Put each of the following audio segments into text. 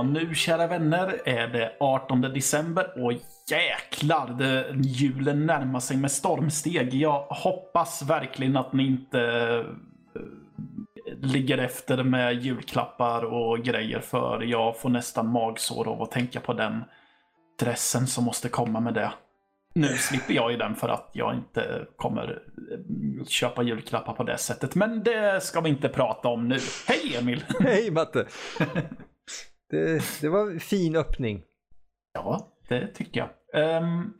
Ja, nu kära vänner är det 18 december och jäklar, det, julen närmar sig med stormsteg. Jag hoppas verkligen att ni inte eh, ligger efter med julklappar och grejer för jag får nästan magsår av att tänka på den dressen som måste komma med det. Nu slipper jag ju den för att jag inte kommer eh, köpa julklappar på det sättet. Men det ska vi inte prata om nu. Hej Emil! Hej Matte! Det, det var en fin öppning. Ja, det tycker jag. Ehm,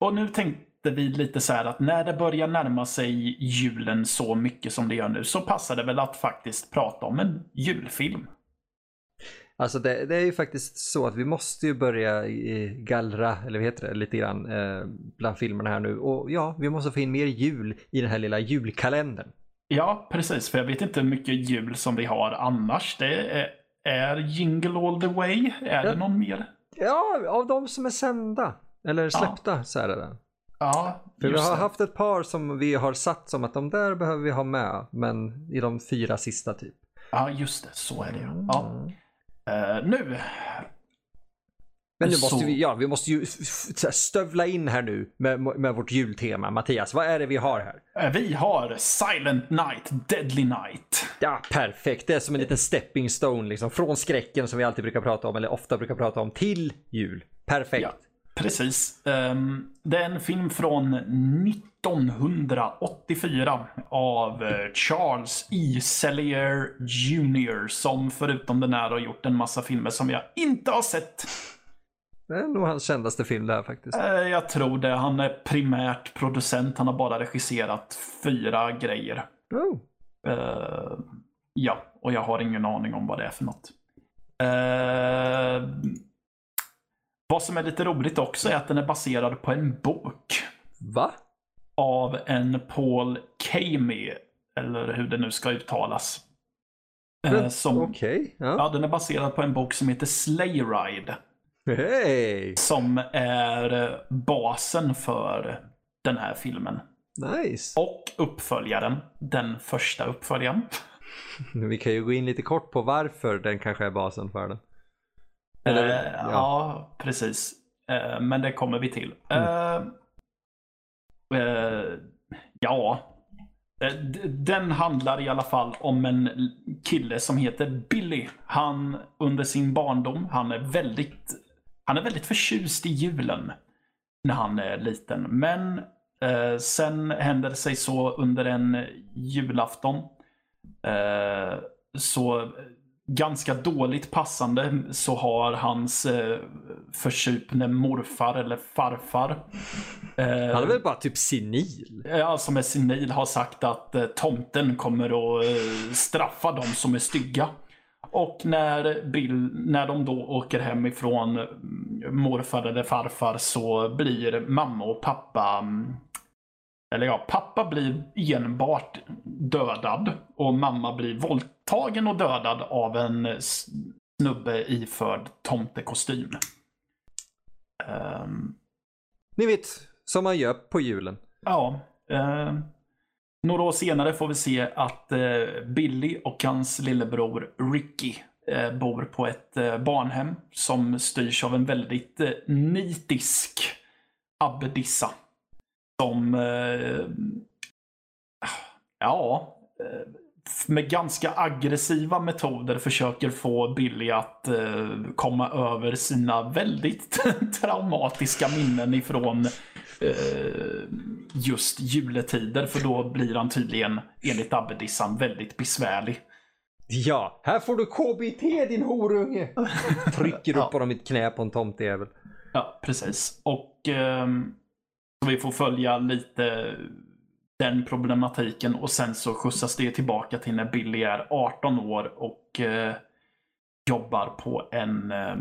och nu tänkte vi lite så här att när det börjar närma sig julen så mycket som det gör nu så passar det väl att faktiskt prata om en julfilm. Alltså det, det är ju faktiskt så att vi måste ju börja eh, gallra, eller vad heter det, lite grann eh, bland filmerna här nu. Och ja, vi måste få in mer jul i den här lilla julkalendern. Ja, precis. För jag vet inte hur mycket jul som vi har annars. Det är, är Jingle All The Way. Är Ja. det någon mer? Ja, av de som är sända, eller släppta så är det det. Ja, För vi har det. haft ett par som vi har satt som att de där behöver vi ha med, men i de fyra sista typ. Ja, just det. Så är det ju. Ja. Eh, nu. Men nu Så- måste vi, ja, vi måste ju stövla in här nu med, med vårt jultema. Mattias, vad är det vi har här? eh, Vi har Silent Night, Deadly Night. Ja, perfekt. Det är som en liten stepping stone liksom. Från skräcken som vi alltid brukar prata om, eller ofta brukar prata om, till jul. Perfekt. Ja, precis. Ehm, det är en film från 1984 av eh, Charles E. Sellier Jr. Som förutom den här har gjort en massa filmer som jag inte har sett. Det är nog hans kändaste film det här faktiskt. Eh, jag tror det. Han är primärt producent. Han har bara regisserat fyra grejer. Oh. Eh, ja, och jag har ingen aning om vad det är för något. Eh, vad som är lite roligt också är att den är baserad på en bok Va? av en Paul Kamey, eller hur det nu ska uttalas. Som, Okej. Ja. ja, den är baserad på en bok som heter Sleigh Ride. Hej! Som är eh, basen för den här filmen. Nice. Och uppföljaren, den första uppföljaren. Vi kan ju gå in lite kort på varför den kanske är basen för den. Eh, Eller, ja. ja. precis. Eh, men det kommer vi till. Mm. Eh, eh, ja. Eh, Den handlar i alla fall om en kille som heter Billy. Han under sin barndom, han är väldigt, han är väldigt förtjust i julen när han är liten. Men eh, sen händer det sig så under en julafton eh, så ganska dåligt passande så har hans eh, försupne morfar eller farfar eh, Han är väl bara typ senil? Ja, som är senil har sagt att eh, tomten kommer att eh, straffa dem som är stygga. Och när, Bill, när de då åker hemifrån mm, morfar eller farfar så blir mamma och pappa mm, eller ja, pappa blir enbart dödad och mamma blir våldtagen och dödad av en snubbe iförd tomtekostym. Ehm, Ni vet, som man gör på julen. Ja. Eh, några år senare får vi se att eh, Billy och hans lillebror Ricky eh, bor på ett eh, barnhem som styrs av en väldigt eh, nitisk abbedissa. Som, eh, ja, eh, med ganska aggressiva metoder försöker få Billy att eh, komma över sina väldigt traumatiska minnen ifrån eh, just juletider. För då blir han tydligen, enligt abbedissan, väldigt besvärlig. Ja, här får du KBT din horunge! Trycker upp honom i ett knä på en tomtejävel. Ja, precis. Och så vi får följa lite den problematiken och sen så skjutsas det tillbaka till när Billy är 18 år och eh, jobbar på en, eh, eh,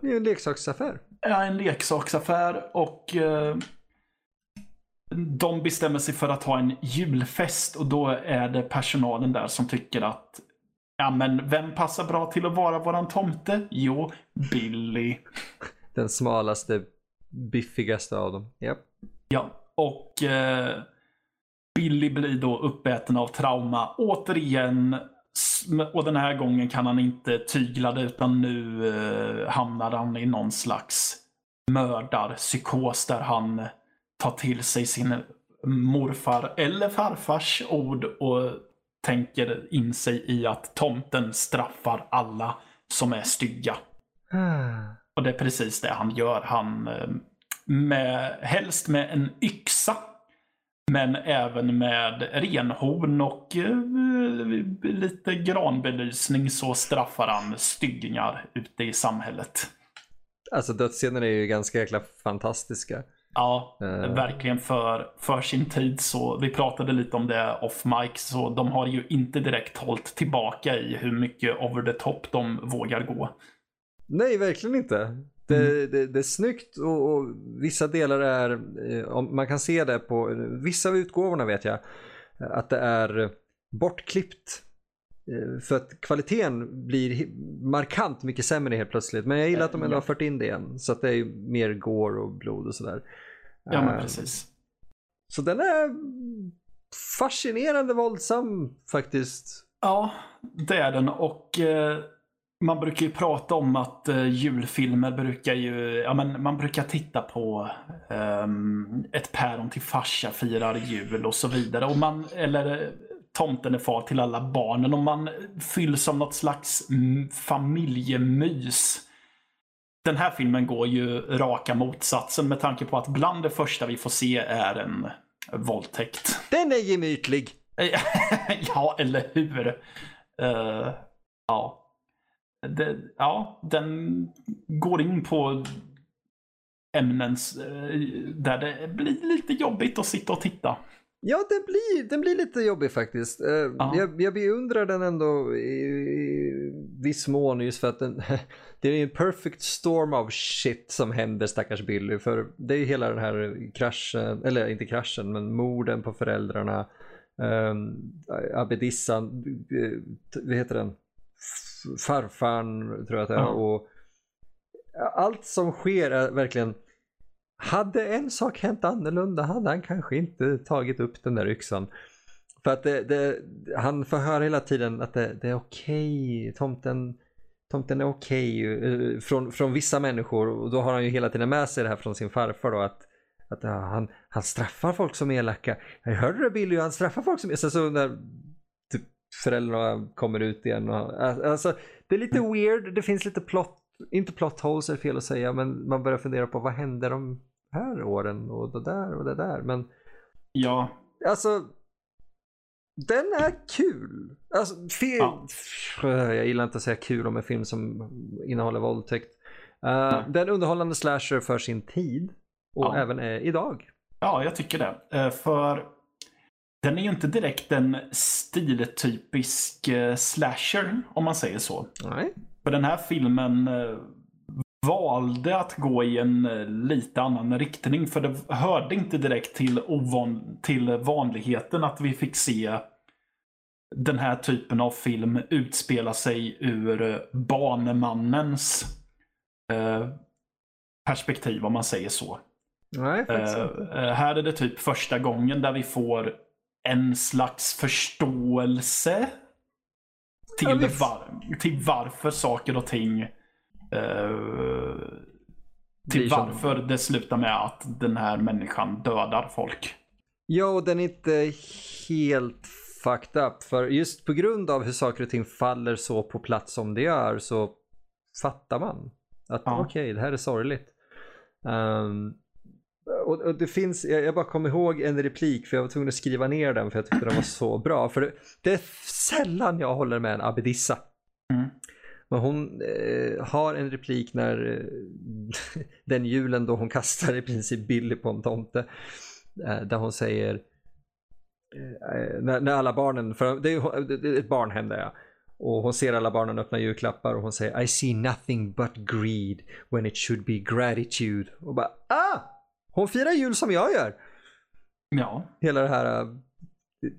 Det är ju en leksaksaffär. ja, en leksaksaffär och eh, de bestämmer sig för att ha en julfest och då är det personalen där som tycker att Ja men vem passar bra till att vara våran tomte? Jo, Billy. Den smalaste, biffigaste av dem. Japp. Ja, och eh, Billy blir då uppäten av trauma. Återigen och den här gången kan han inte tygla det utan nu eh, hamnar han i någon slags mördarpsykos där han tar till sig sin morfar eller farfars ord och tänker in sig i att tomten straffar alla som är stygga. Och det är precis det han gör. Han eh, med, helst med en yxa. Men även med renhorn och eh, lite granbelysning så straffar han styggingar ute i samhället. Alltså dödsscenerna är ju ganska jäkla fantastiska. Ja, uh. verkligen för, för sin tid. så Vi pratade lite om det off mic, så de har ju inte direkt hållit tillbaka i hur mycket over the top de vågar gå. Nej, verkligen inte. Det, mm. det, det, är snyggt och, och, vissa delar är, eh, man kan se det på vissa av utgåvorna vet jag, att det är bortklippt. Eh, för att kvaliteten blir markant mycket sämre helt plötsligt. Men jag gillar att de ändå har fört in det igen. Så att det är mer går och blod och sådär. Ja men precis. Så den är fascinerande våldsam faktiskt. Ja, det är den. Och eh, man brukar ju prata om att uh, julfilmer brukar ju, ja men man brukar titta på um, ett päron till farsa firar jul och så vidare. Och man, eller tomten är far till alla barnen och man fylls av något slags familjemys. Den här filmen går ju raka motsatsen med tanke på att bland det första vi får se är en våldtäkt. Den är gemytlig! ja, eller hur? Uh, ja det, ja, den går in på ämnen eh, där det blir lite jobbigt att sitta och titta. Ja, det blir, den blir lite jobbig faktiskt. Eh, jag, jag beundrar den ändå i, i viss mån just för att den, det är en perfect storm of shit som händer stackars Billy. För det är hela den här kraschen, eller inte kraschen, men morden på föräldrarna. Um, Abedissan, eh, vad heter den? Farfarn tror jag att det är. Ja. Och allt som sker är verkligen hade en sak hänt annorlunda hade han kanske inte tagit upp den där yxan. För att det, det, han får höra hela tiden att det, det är okej, okay. tomten, tomten är okej okay. Eh, från, från vissa människor. Och då har han ju hela tiden med sig det här från sin farfar då att, att han, han straffar folk som är elaka. Jag hörde det Billy, han straffar folk som är... Så, så när föräldrarna kommer ut igen. Och, alltså, det är lite weird, det finns lite plot, inte plot holes är fel att säga, men man börjar fundera på vad hände de här åren och det där och det där. Men ja. Alltså, den är kul. Alltså, film, ja. Jag gillar inte att säga kul om en film som innehåller våldtäkt. Uh, den underhållande slasher för sin tid och ja. även är idag. Ja, jag tycker det. Uh, för den är ju inte direkt en stiltypisk eh, slasher, om man säger så. Nej. För den här filmen eh, valde att gå i en eh, lite annan riktning. För det hörde inte direkt till, ovan, till vanligheten att vi fick se den här typen av film utspela sig ur banemannens eh, perspektiv, om man säger så. Nej, eh, här är det typ första gången där vi får en slags förståelse till, ja, var, till varför saker och ting uh, till varför det slutar med att den här människan dödar folk. Ja, och den är inte helt fucked up. För just på grund av hur saker och ting faller så på plats som det gör så fattar man att ja. okej, okay, det här är sorgligt. Um, och, och, det finns, jag, jag, bara kom ihåg en replik för jag var tvungen att skriva ner den för jag tyckte den var så bra. För det, det är sällan jag håller med en Abedissa. Mm. Men hon eh, har en replik när eh, den julen då hon kastar i princip Billy på en tomte. Eh, där hon säger eh, när, när, alla barnen, för det är, det är ett barnhem där ja. Och hon ser alla barnen öppna julklappar och hon säger I see nothing but greed when it should be gratitude. Och bara ah! Hon firar jul som jag gör. Ja. Hela det här. Äh,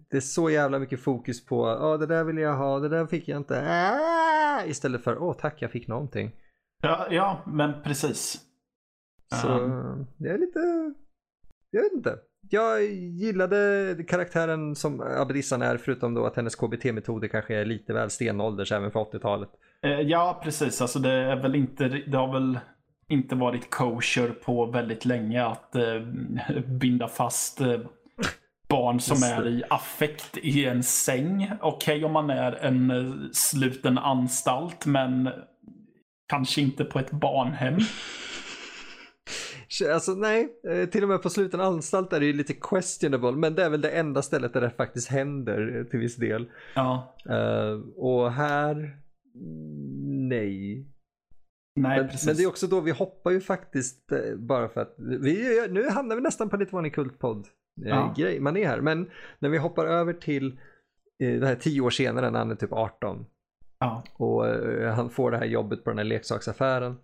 det är så jävla mycket fokus på, ja det där vill jag ha, det där fick jag inte. Äh! Istället för, åh tack jag fick någonting. Ja, ja men precis. Så um. det är lite, jag vet inte. jag gillade karaktären som Abedissan är förutom då att hennes KBT-metoder kanske är lite väl stenålders även för 80-talet. Eh, ja, precis. Alltså det är väl inte, det har väl inte varit kosher på väldigt länge att eh, binda fast eh, barn som är i affekt i en säng. Okej okay, om man är en eh, sluten anstalt, men kanske inte på ett barnhem. Alltså nej, eh, till och med på sluten anstalt är det ju lite questionable, men det är väl det enda stället där det faktiskt händer eh, till viss del. Ja. Uh, och här, nej. Nej, men, men det är också då vi hoppar ju faktiskt bara för att vi, nu hamnar vi nästan på lite vanlig kultpodd ja. grej, man är här. Men när vi hoppar över till det här tio år senare när han är typ 18 ja. och han får det här jobbet på den här leksaksaffären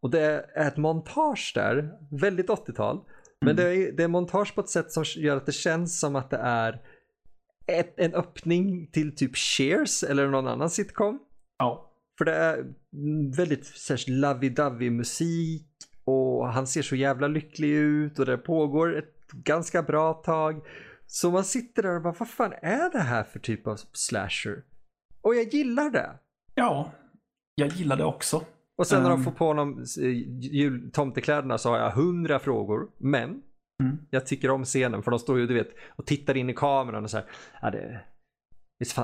och det är ett montage där, väldigt 80-tal. Men mm. det, är, det är montage på ett sätt som gör att det känns som att det är ett, en öppning till typ Cheers eller någon annan sitcom. Ja. För det är väldigt lovey-dovey musik och han ser så jävla lycklig ut och det pågår ett ganska bra tag. Så man sitter där och bara, vad fan är det här för typ av slasher? Och jag gillar det. Ja, jag gillar det också. Och sen när de får på honom jul, tomtekläderna så har jag hundra frågor. Men mm. jag tycker om scenen för de står ju du vet och tittar in i kameran och så här. Ja, det,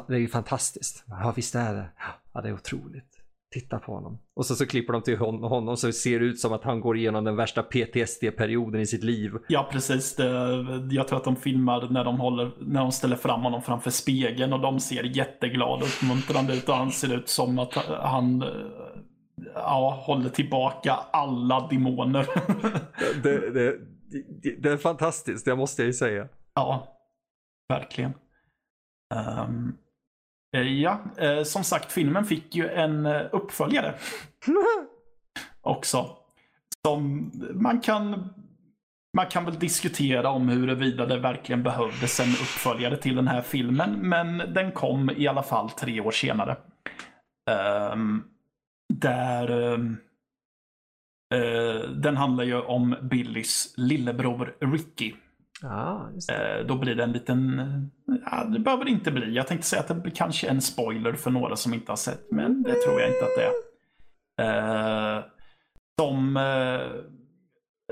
det är ju fantastiskt. Ja visst är det. Ja det är otroligt. Titta på honom. Och så, så klipper de till honom så ser det ut som att han går igenom den värsta PTSD-perioden i sitt liv. Ja precis. Det, jag tror att de filmar när de, håller, när de ställer fram honom framför spegeln och de ser jätteglada och uppmuntrande ut och han ser ut som att han ja, håller tillbaka alla demoner. det, det, det, det, är fantastiskt, det måste jag ju säga. Ja, verkligen. Um, ja, uh, som sagt, filmen fick ju en uh, uppföljare. Också. Som man kan man kan väl diskutera om huruvida det verkligen behövdes en uppföljare till den här filmen, men den kom i alla fall tre år senare. Um, där uh, den handlar ju om Billys lillebror Ricky. Ah, uh, då blir det en liten, ja, det behöver det inte bli. Jag tänkte säga att det kanske en spoiler för några som inte har sett, men det tror jag inte att det är. Uh, som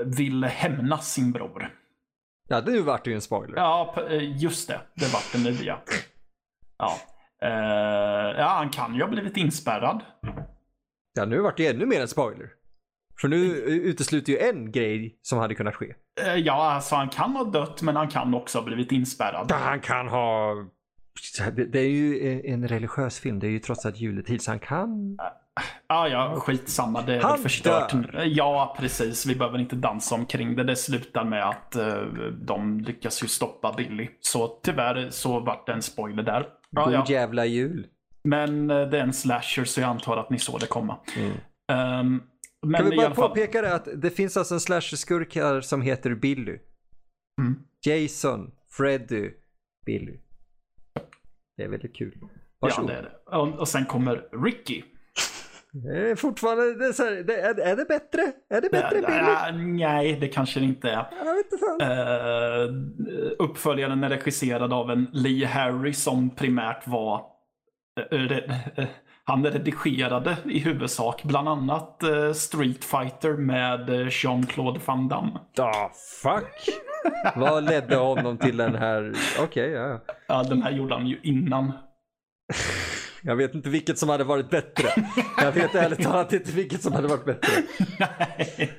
vill hämnas sin bror. Ja, det vart ju en spoiler. Ja, just det. Det vart det nya. Ja. ja, han kan ju ha blivit inspärrad. Ja, nu vart det ännu mer en spoiler. För nu utesluter ju en grej som hade kunnat ske. Eh, ja, alltså han kan ha dött men han kan också ha blivit inspärrad. Han kan ha... Det, är ju en religiös film, det är ju trots allt juletid så han kan... Ja, ja, skitsamma. Det är han förstört. Dör. Ja, precis. Vi behöver inte dansa omkring det. Det slutar med att uh, de lyckas ju stoppa Billy. Så tyvärr så vart det en spoiler där. Ja, God ja. jävla jul. Men eh, det är en slasher så jag antar att ni såg det komma. Mm. Um, men kan vi bara påpeka det att det finns alltså en slasher-skurk här som heter Billy. Mm. Jason, Freddy, Billy. Det är väldigt kul. Varsågod. Ja, det är det. Och, och sen kommer Ricky. Det är fortfarande, det är, så här, det är, är, det bättre? Är det bättre Billy? nej, det kanske det inte är. Jag vet inte uh, uppföljaren är regisserad av en Lee Harry som primärt var Eh, eh, han redigerade i huvudsak bland annat eh, Street Fighter med Jean-Claude Van Damme. The fuck? Vad ledde honom till den här? Okej, okay, ja. Ja, den här gjorde han ju innan. Jag vet inte vilket som hade varit bättre. Jag vet ärligt talat inte vilket som hade varit bättre. Nej.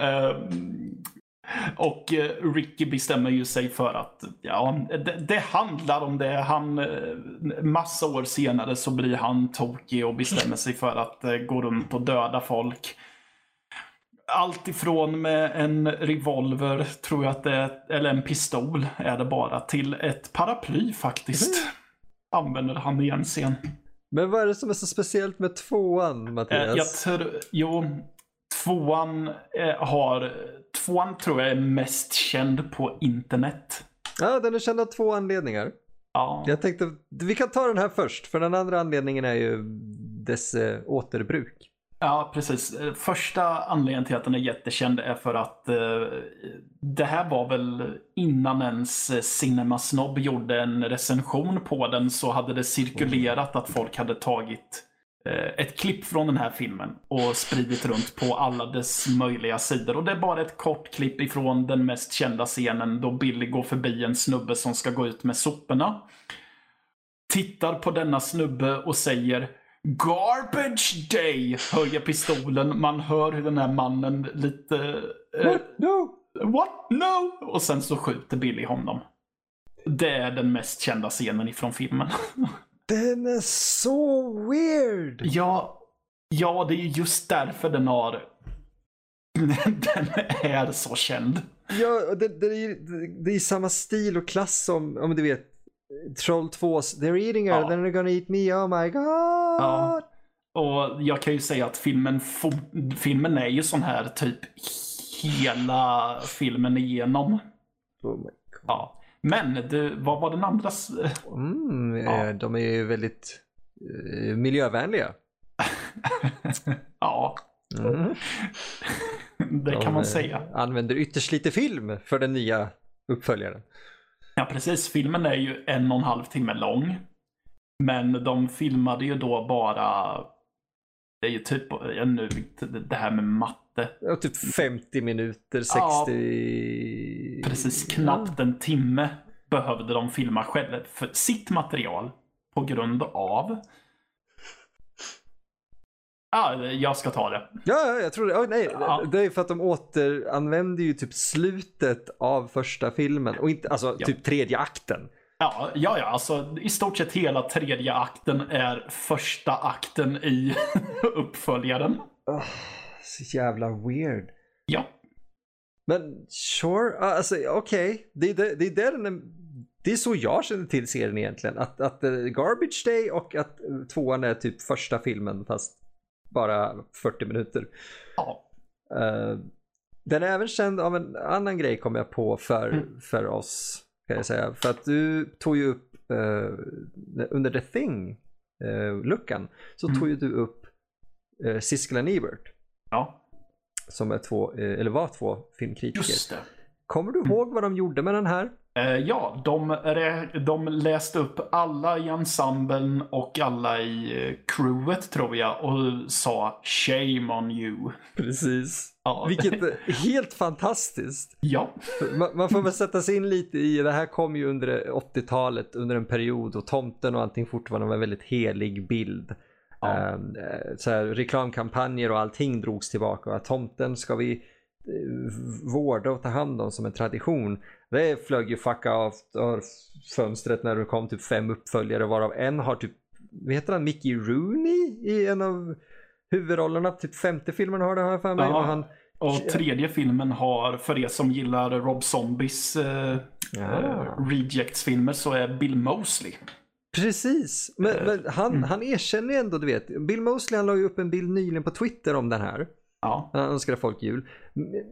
um, Och eh, Ricky bestämmer ju sig för att ja, det, det, handlar om det. Han, eh, massa år senare så blir han tokig och bestämmer sig för att eh, gå runt och döda folk. Allt ifrån med en revolver, tror jag att det är, eller en pistol är det bara, till ett paraply faktiskt. Mm. Använder han i en scen. Men vad är det som är så speciellt med tvåan, Mattias? Jag tror, jo, tvåan har tvåan tror jag är mest känd på internet. Ja, den är känd av två anledningar. Ja. Jag tänkte, vi kan ta den här först, för den andra anledningen är ju dess äh, återbruk. Ja, precis. Eh, Första anledningen till att den är jättekänd är för att eh, det här var väl innan ens eh, Cinema Snobb gjorde en recension på den så hade det cirkulerat att folk hade tagit eh, ett klipp från den här filmen och spridit runt på alla dess möjliga sidor. Och det är bara ett kort klipp ifrån den mest kända scenen då Billy går förbi en snubbe som ska gå ut med soporna. Tittar på denna snubbe och säger Garbage day! Höjer pistolen. Man hör hur den här mannen lite... eh, What? No! What? No! Och sen så skjuter Billy honom. Det är den mest kända scenen ifrån filmen. Den är så weird! ja, ja, det är just därför den har... den är så känd. Ja, det, det, är, ju- det är samma stil och klass som, om du vet, Troll 2 They're eating her, Ja. then they're gonna eat me, oh my god! Ja. Och jag kan ju säga att filmen, filmen är ju sån här typ hela filmen igenom. Oh my Ja. Men du, vad var den andra? s- Mm, Ja. eh, De är ju väldigt eh, miljövänliga. ja, Mm. det De, kan man eh, säga. använder ytterst lite film för den nya uppföljaren. Ja, precis. Filmen är ju en och en halv timme lång. Men de filmade ju då bara... Det är ju typ, ja, nu, det här med matte. Ja, typ 50 minuter, 60... Ja, Precis, knappt en timme behövde de filma själva för sitt material. På grund av... Ja, jag ska ta det. Ja, ja, jag tror det. Oh, nej, Ja. det är för att de återanvänder ju typ slutet av första filmen och inte, alltså Ja. typ tredje akten. Ja, ja, ja, alltså i stort sett hela tredje akten är första akten i uppföljaren. Så jävla weird. Ja, Men sure, ah, alltså okej. Det, är det, det, är den det är så jag känner till serien egentligen. Att, att eh, Garbage Day och att eh, tvåan är typ första filmen fast bara 40 minuter. ja, Eh, den är även känd av en annan grej kom jag på för, Mm. för oss. Kan jag säga. För att du tog ju upp eh, under The Thing-luckan så Mm. tog ju du upp uh, Siskel and Ebert. ja, Som är två, eh, eller var två filmkritiker. just det. Kommer du ihåg vad de gjorde med den här? Eh, ja, de, de läste upp alla i ensemblen och alla i eh, crewet tror jag och sa shame on you. Precis. Ja, Vilket är helt fantastiskt. ja, Man, man får väl sätta sig in lite i, det här kom ju under 80-talet under en period och tomten och allting fortfarande var en väldigt helig bild. Ja. Ehm, eh, så här, reklamkampanjer och allting drogs tillbaka och att tomten ska vi eh, vårda och ta hand om som en tradition. Det flög ju fucka av fönstret när det kom typ fem uppföljare varav en har typ, vad heter han, Mickey Rooney i en av huvudrollerna. Typ femte filmen har det jag för mig. Ja. Och han, och tredje filmen har, för er som gillar Rob Zombies eh, Ja. eh, Rejects-filmer, så är Bill Mosley. Precis, men, Eh, men han, mm. han erkänner ändå, du vet. Bill Mosley han la ju upp en bild nyligen på Twitter om den här. Ja, Han önskade folk jul.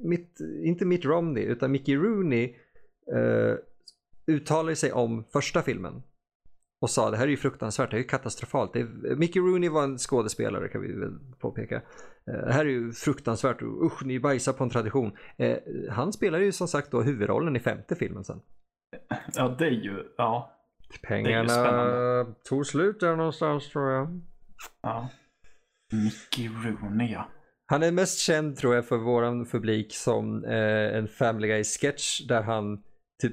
Mitt, inte Mitt Romney utan Mickey Rooney eh, uttalade sig om första filmen. Och sa det här är ju fruktansvärt, det här är ju katastrofalt. Det är, Mickey Rooney var en skådespelare kan vi väl påpeka. Eh, det här är ju fruktansvärt, usch ni bajsar på en tradition. Eh, han spelar ju som sagt då huvudrollen i femte filmen sen. ja det är ju, ja. Pengarna tog slut där någonstans tror jag. ja. Mickey Rooney, ja. Han är mest känd tror jag för våran publik som eh, en Family Guy-sketch där han typ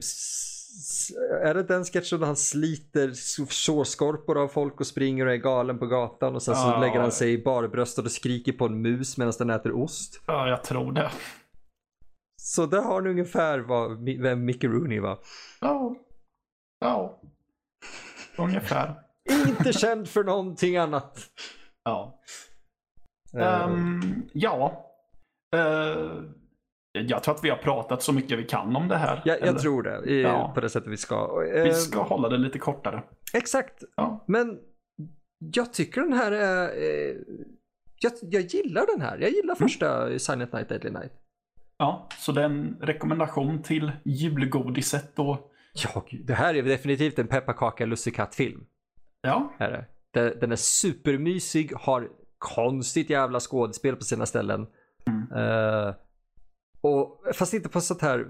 är det den sketchen där han sliter sårskorpor av folk och springer och är galen på gatan och sen så Ja. lägger han sig i barbröstet och skriker på en mus medan den äter ost. Ja, jag tror det. Så där har ni ungefär vad, vem Mickey Rooney var. Ja. Ja. Ungefär. Inte känd för någonting annat. Ja. Eh, Ehm, ja. Eh, jag tror att vi har pratat så mycket vi kan om det här. jag, jag tror det, i, Ja. på det sättet vi ska. Eh, Vi ska hålla det lite kortare. Exakt, Ja. Men jag tycker den här är... Eh, jag, jag gillar den här. Jag gillar första Silent Night Deadly Night. Ja, så det är en rekommendation till julgodiset och Ja, det här är definitivt en pepparkaka lussekattfilm. ja, Är det. Den- är supermysig, har konstigt jävla skådespel på sina ställen. Mm. Eh, och, fast inte på sånt här...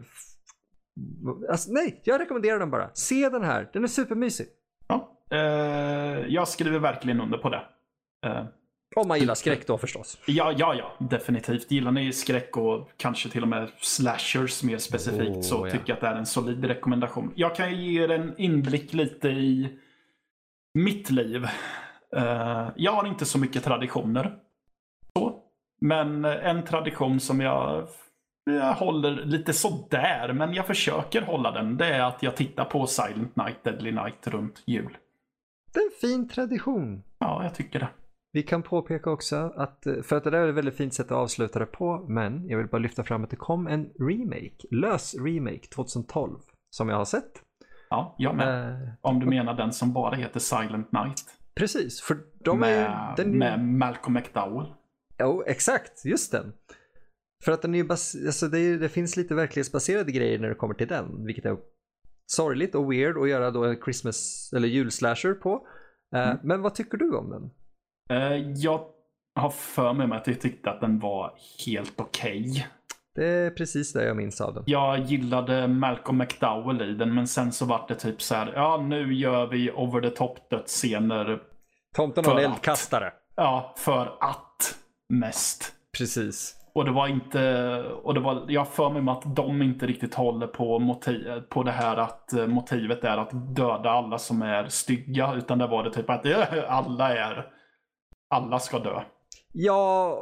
Alltså, nej, jag rekommenderar den bara. Se den här, den är supermysig. Ja, eh, jag skriver verkligen under på det. Eh, Om man gillar skräck då förstås. ja, ja, ja, definitivt. Gillar ni skräck och kanske till och med slashers mer specifikt Oh, så ja. tycker jag att det är en solid rekommendation. Jag kan ge er en inblick lite i mitt liv. Eh, jag har inte så mycket traditioner. Så. Men en tradition som jag, jag håller lite sådär, men jag försöker hålla den. Det är att jag tittar på Silent Night, Deadly Night runt jul. Det är en fin tradition. Ja, jag tycker det. Vi kan påpeka också att, eh, för att det där är ett väldigt fint sätt att avsluta det på, men jag vill bara lyfta fram att det kom en remake, lös remake 2012, som jag har sett. Ja, jag med. Eh, Om du menar den som bara heter Silent Night. precis, för de är med, ju... Den, med Malcolm McDowell. Jo, exakt, just den. För att den är bas, alltså det, är, det finns lite verklighetsbaserade grejer när det kommer till den, vilket är sorgligt och weird att göra då en Christmas eller julslasher på. Eh, Mm. Men vad tycker du om den? Eh, jag har för mig att jag tyckte att den var helt okej. Det är precis det jag minns av den. Jag gillade Malcolm McDowell i den, men sen så var det typ så här. Ja, nu gör vi over the top dödsscener. Tomten har en eldkastare. Ja, för att mest. Precis. Och det var inte, och det var, jag för mig att de inte riktigt håller på, motiv, på det här att eh, motivet är att döda alla som är stygga. Utan det var det typ att eh, alla är, alla ska dö. Ja,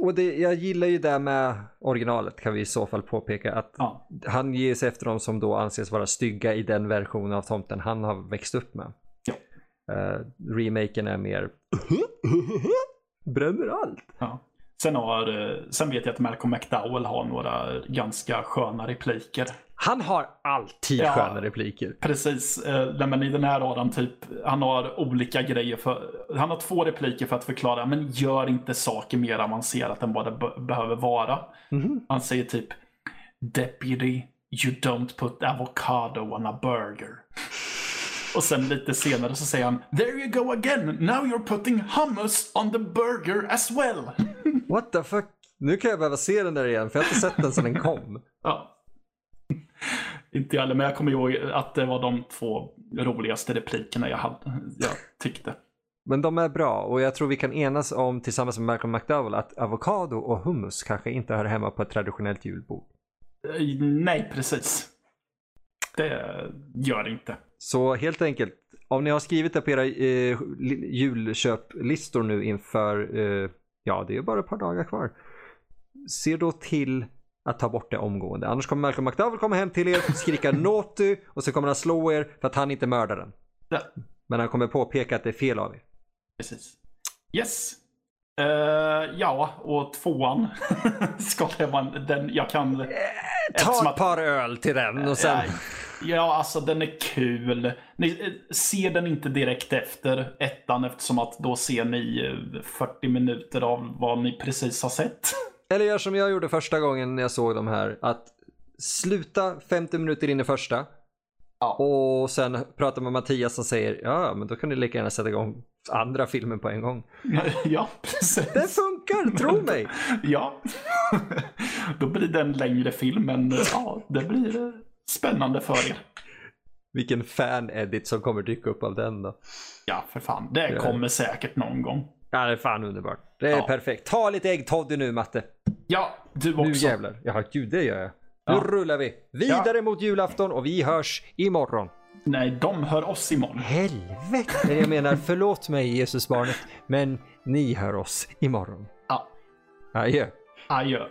och det, jag gillar ju det med originalet kan vi i så fall påpeka att Ja, han ger sig efter de som då anses vara stygga i den versionen av tomten han har växt upp med. Ja. Eh, remaken är mer bränner allt. ja. Sen, har, eh, sen vet jag att Malcolm McDowell har några ganska sköna repliker. Han har alltid Ja. sköna repliker. Precis, eh, men i den här har han typ, han har olika grejer för, han har två repliker för att förklara, men gör inte saker mer avancerat än vad det be- behöver vara. Mhm. Han säger typ Deputy, you don't put avocado on a burger. Och sen lite senare så säger han There you go again, now you're putting hummus on the burger as well. What the fuck? Nu kan jag behöva se den där igen för jag har inte sett den sedan den kom. ja. Inte jag heller, men jag kommer ihåg att det var de två roligaste replikerna jag, hade, jag tyckte. Men de är bra och jag tror vi kan enas om tillsammans med Malcolm McDowell att avokado och hummus kanske inte hör hemma på ett traditionellt julbord. Eh, Nej, precis. Det gör det inte. Så helt enkelt, om ni har skrivit det på era eh, li- julköplistor nu inför, eh, ja det är bara ett par dagar kvar. Se då till att ta bort det omgående. Annars kommer Malcolm McDowell komma hem till er, skrika naughty och så kommer han slå er för att han inte mördar den. Ja, Men han kommer påpeka att det är fel av er. precis. Yes. Eh, ja, och tvåan ska vara den jag kan... Eftersom Ta ett par öl till den och sen... Nej. Ja, alltså den är kul. Ni eh, ser den inte direkt efter ettan eftersom att då ser ni eh, 40 minuter av vad ni precis har sett. Eller gör som jag gjorde första gången när jag såg de här. Att sluta 50 minuter in i första. Ja. Och sen prata med Mattias som säger ja men då kan ni lika gärna sätta igång andra filmen på en gång. ja, precis. Det funkar, tro mig! Ja. Då blir det en längre film, men eh, ja, det blir eh, spännande för er. Vilken fan-edit som kommer dyka upp av den då. Ja, för fan. Det Ja. kommer säkert någon gång. Ja det är fan underbart. Det är Ja. perfekt. Ta lite äggtoddy nu Matte. Ja, du Nu också. jävlar. Ja gud det gör jag. Ja. Nu rullar vi. Vidare mot julafton och vi hörs imorgon. Nej, de hör oss imorgon. Helvete! Jag menar förlåt mig Jesusbarnet. Men ni hör oss imorgon. Ja, Adjö. adjö.